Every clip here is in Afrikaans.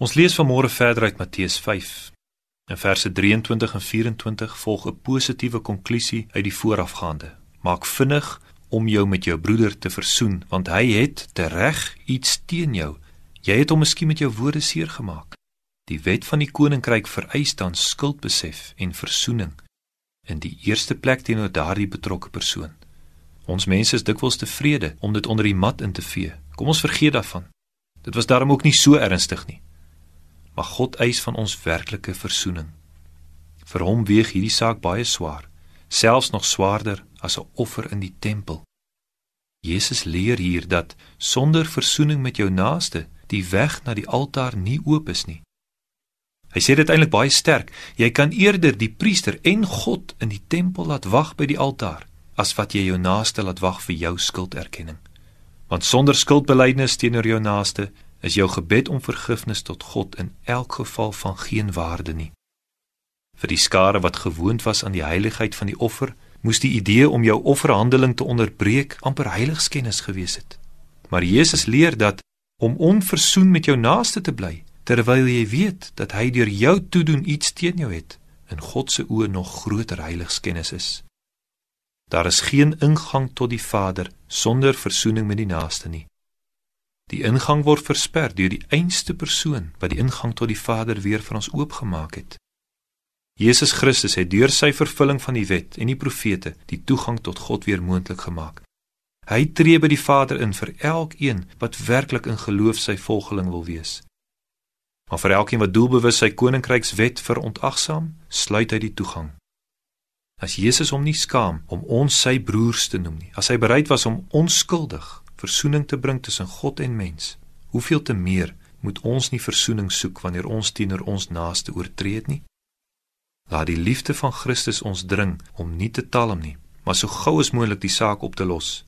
Ons lees vanmôre verder uit Matteus 5. In verse 23 en 24 volg 'n positiewe konklusie uit die voorafgaande. Maak vinnig om jou met jou broeder te versoen, want hy het tereg iets teen jou. Jy het hom miskien met jou woorde seer gemaak. Die wet van die koninkryk vereis dan skuldbesef en versoening in die eerste plek teenoor daardie betrokke persoon. Ons mense is dikwels tevrede om dit onder die mat in te vee. Kom ons vergeet daarvan. Dit was daarom ook nie so ernstig nie. Maar God eis van ons werklike versoening. Vir hom weeg hierdie saak baie swaar, selfs nog swaarder as 'n offer in die tempel. Jesus leer hier dat sonder versoening met jou naaste die weg na die altaar nie oop is nie. Hy sê dit eintlik baie sterk. Jy kan eerder die priester en God in die tempel laat wag by die altaar as wat jy jou naaste laat wag vir jou skulderkenning. Want sonder skuldbelydenis teenoor jou naaste is jou gebed om vergifnis tot God in elk geval van geen waarde nie. Vir die skare wat gewoond was aan die heiligheid van die offer, moes die idee om jou offerhandeling te onderbreek amper heiligskennis gewees het. Maar Jesus leer dat om onversoen met jou naaste te bly, terwyl jy weet dat hy deur jou toedoen iets teen jou het, in God se oë nog groter heiligskennis is. Daar is geen ingang tot die Vader sonder versoening met die naaste nie. Die ingang word versper deur die einste persoon wat die ingang tot die Vader weer vir ons oopgemaak het. Jesus Christus het deur sy vervulling van die wet en die profete die toegang tot God weer moontlik gemaak. Hy tree by die Vader in vir elkeen wat werklik in geloof sy volgeling wil wees. Maar vir elkeen wat doelbewus sy koninkrykswet verontagsaam, sluit hy die toegang. As Jesus hom nie skaam om ons sy broers te noem nie, as hy bereid was om onskuldig versoening te bring tussen God en mens. Hoeveel te meer moet ons nie versoening soek wanneer ons teenoor ons naaste oortree het nie? Laat die liefde van Christus ons dring om nie te talm nie, maar so gou as moontlik die saak op te los.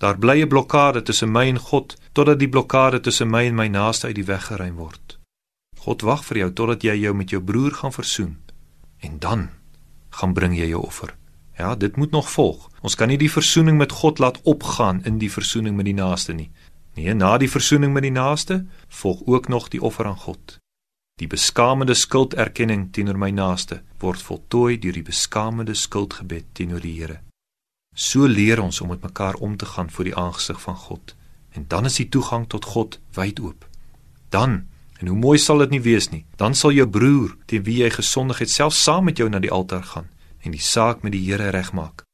Daar bly 'n blokkade tussen my en God totdat die blokkade tussen my en my naaste uit die weg geruim word. God wag vir jou totdat jy jou met jou broer gaan versoen en dan gaan bring jy jou offer. Ja, dit moet nog volg. Ons kan nie die versoening met God laat opgaan in die versoening met die naaste nie. Nee, na die versoening met die naaste volg ook nog die offer aan God. Die beskaamende skulderkenning teenoor my naaste word voltooi deur die beskaamende skuldgebed teenoor die Here. So leer ons om met mekaar om te gaan voor die aangesig van God. En dan is die toegang tot God wyd oop. Dan, en hoe mooi sal dit nie wees nie, dan sal jou broer teen wie jy gesondig het self saam met jou na die altaar gaan en die saak met die Here regmaak.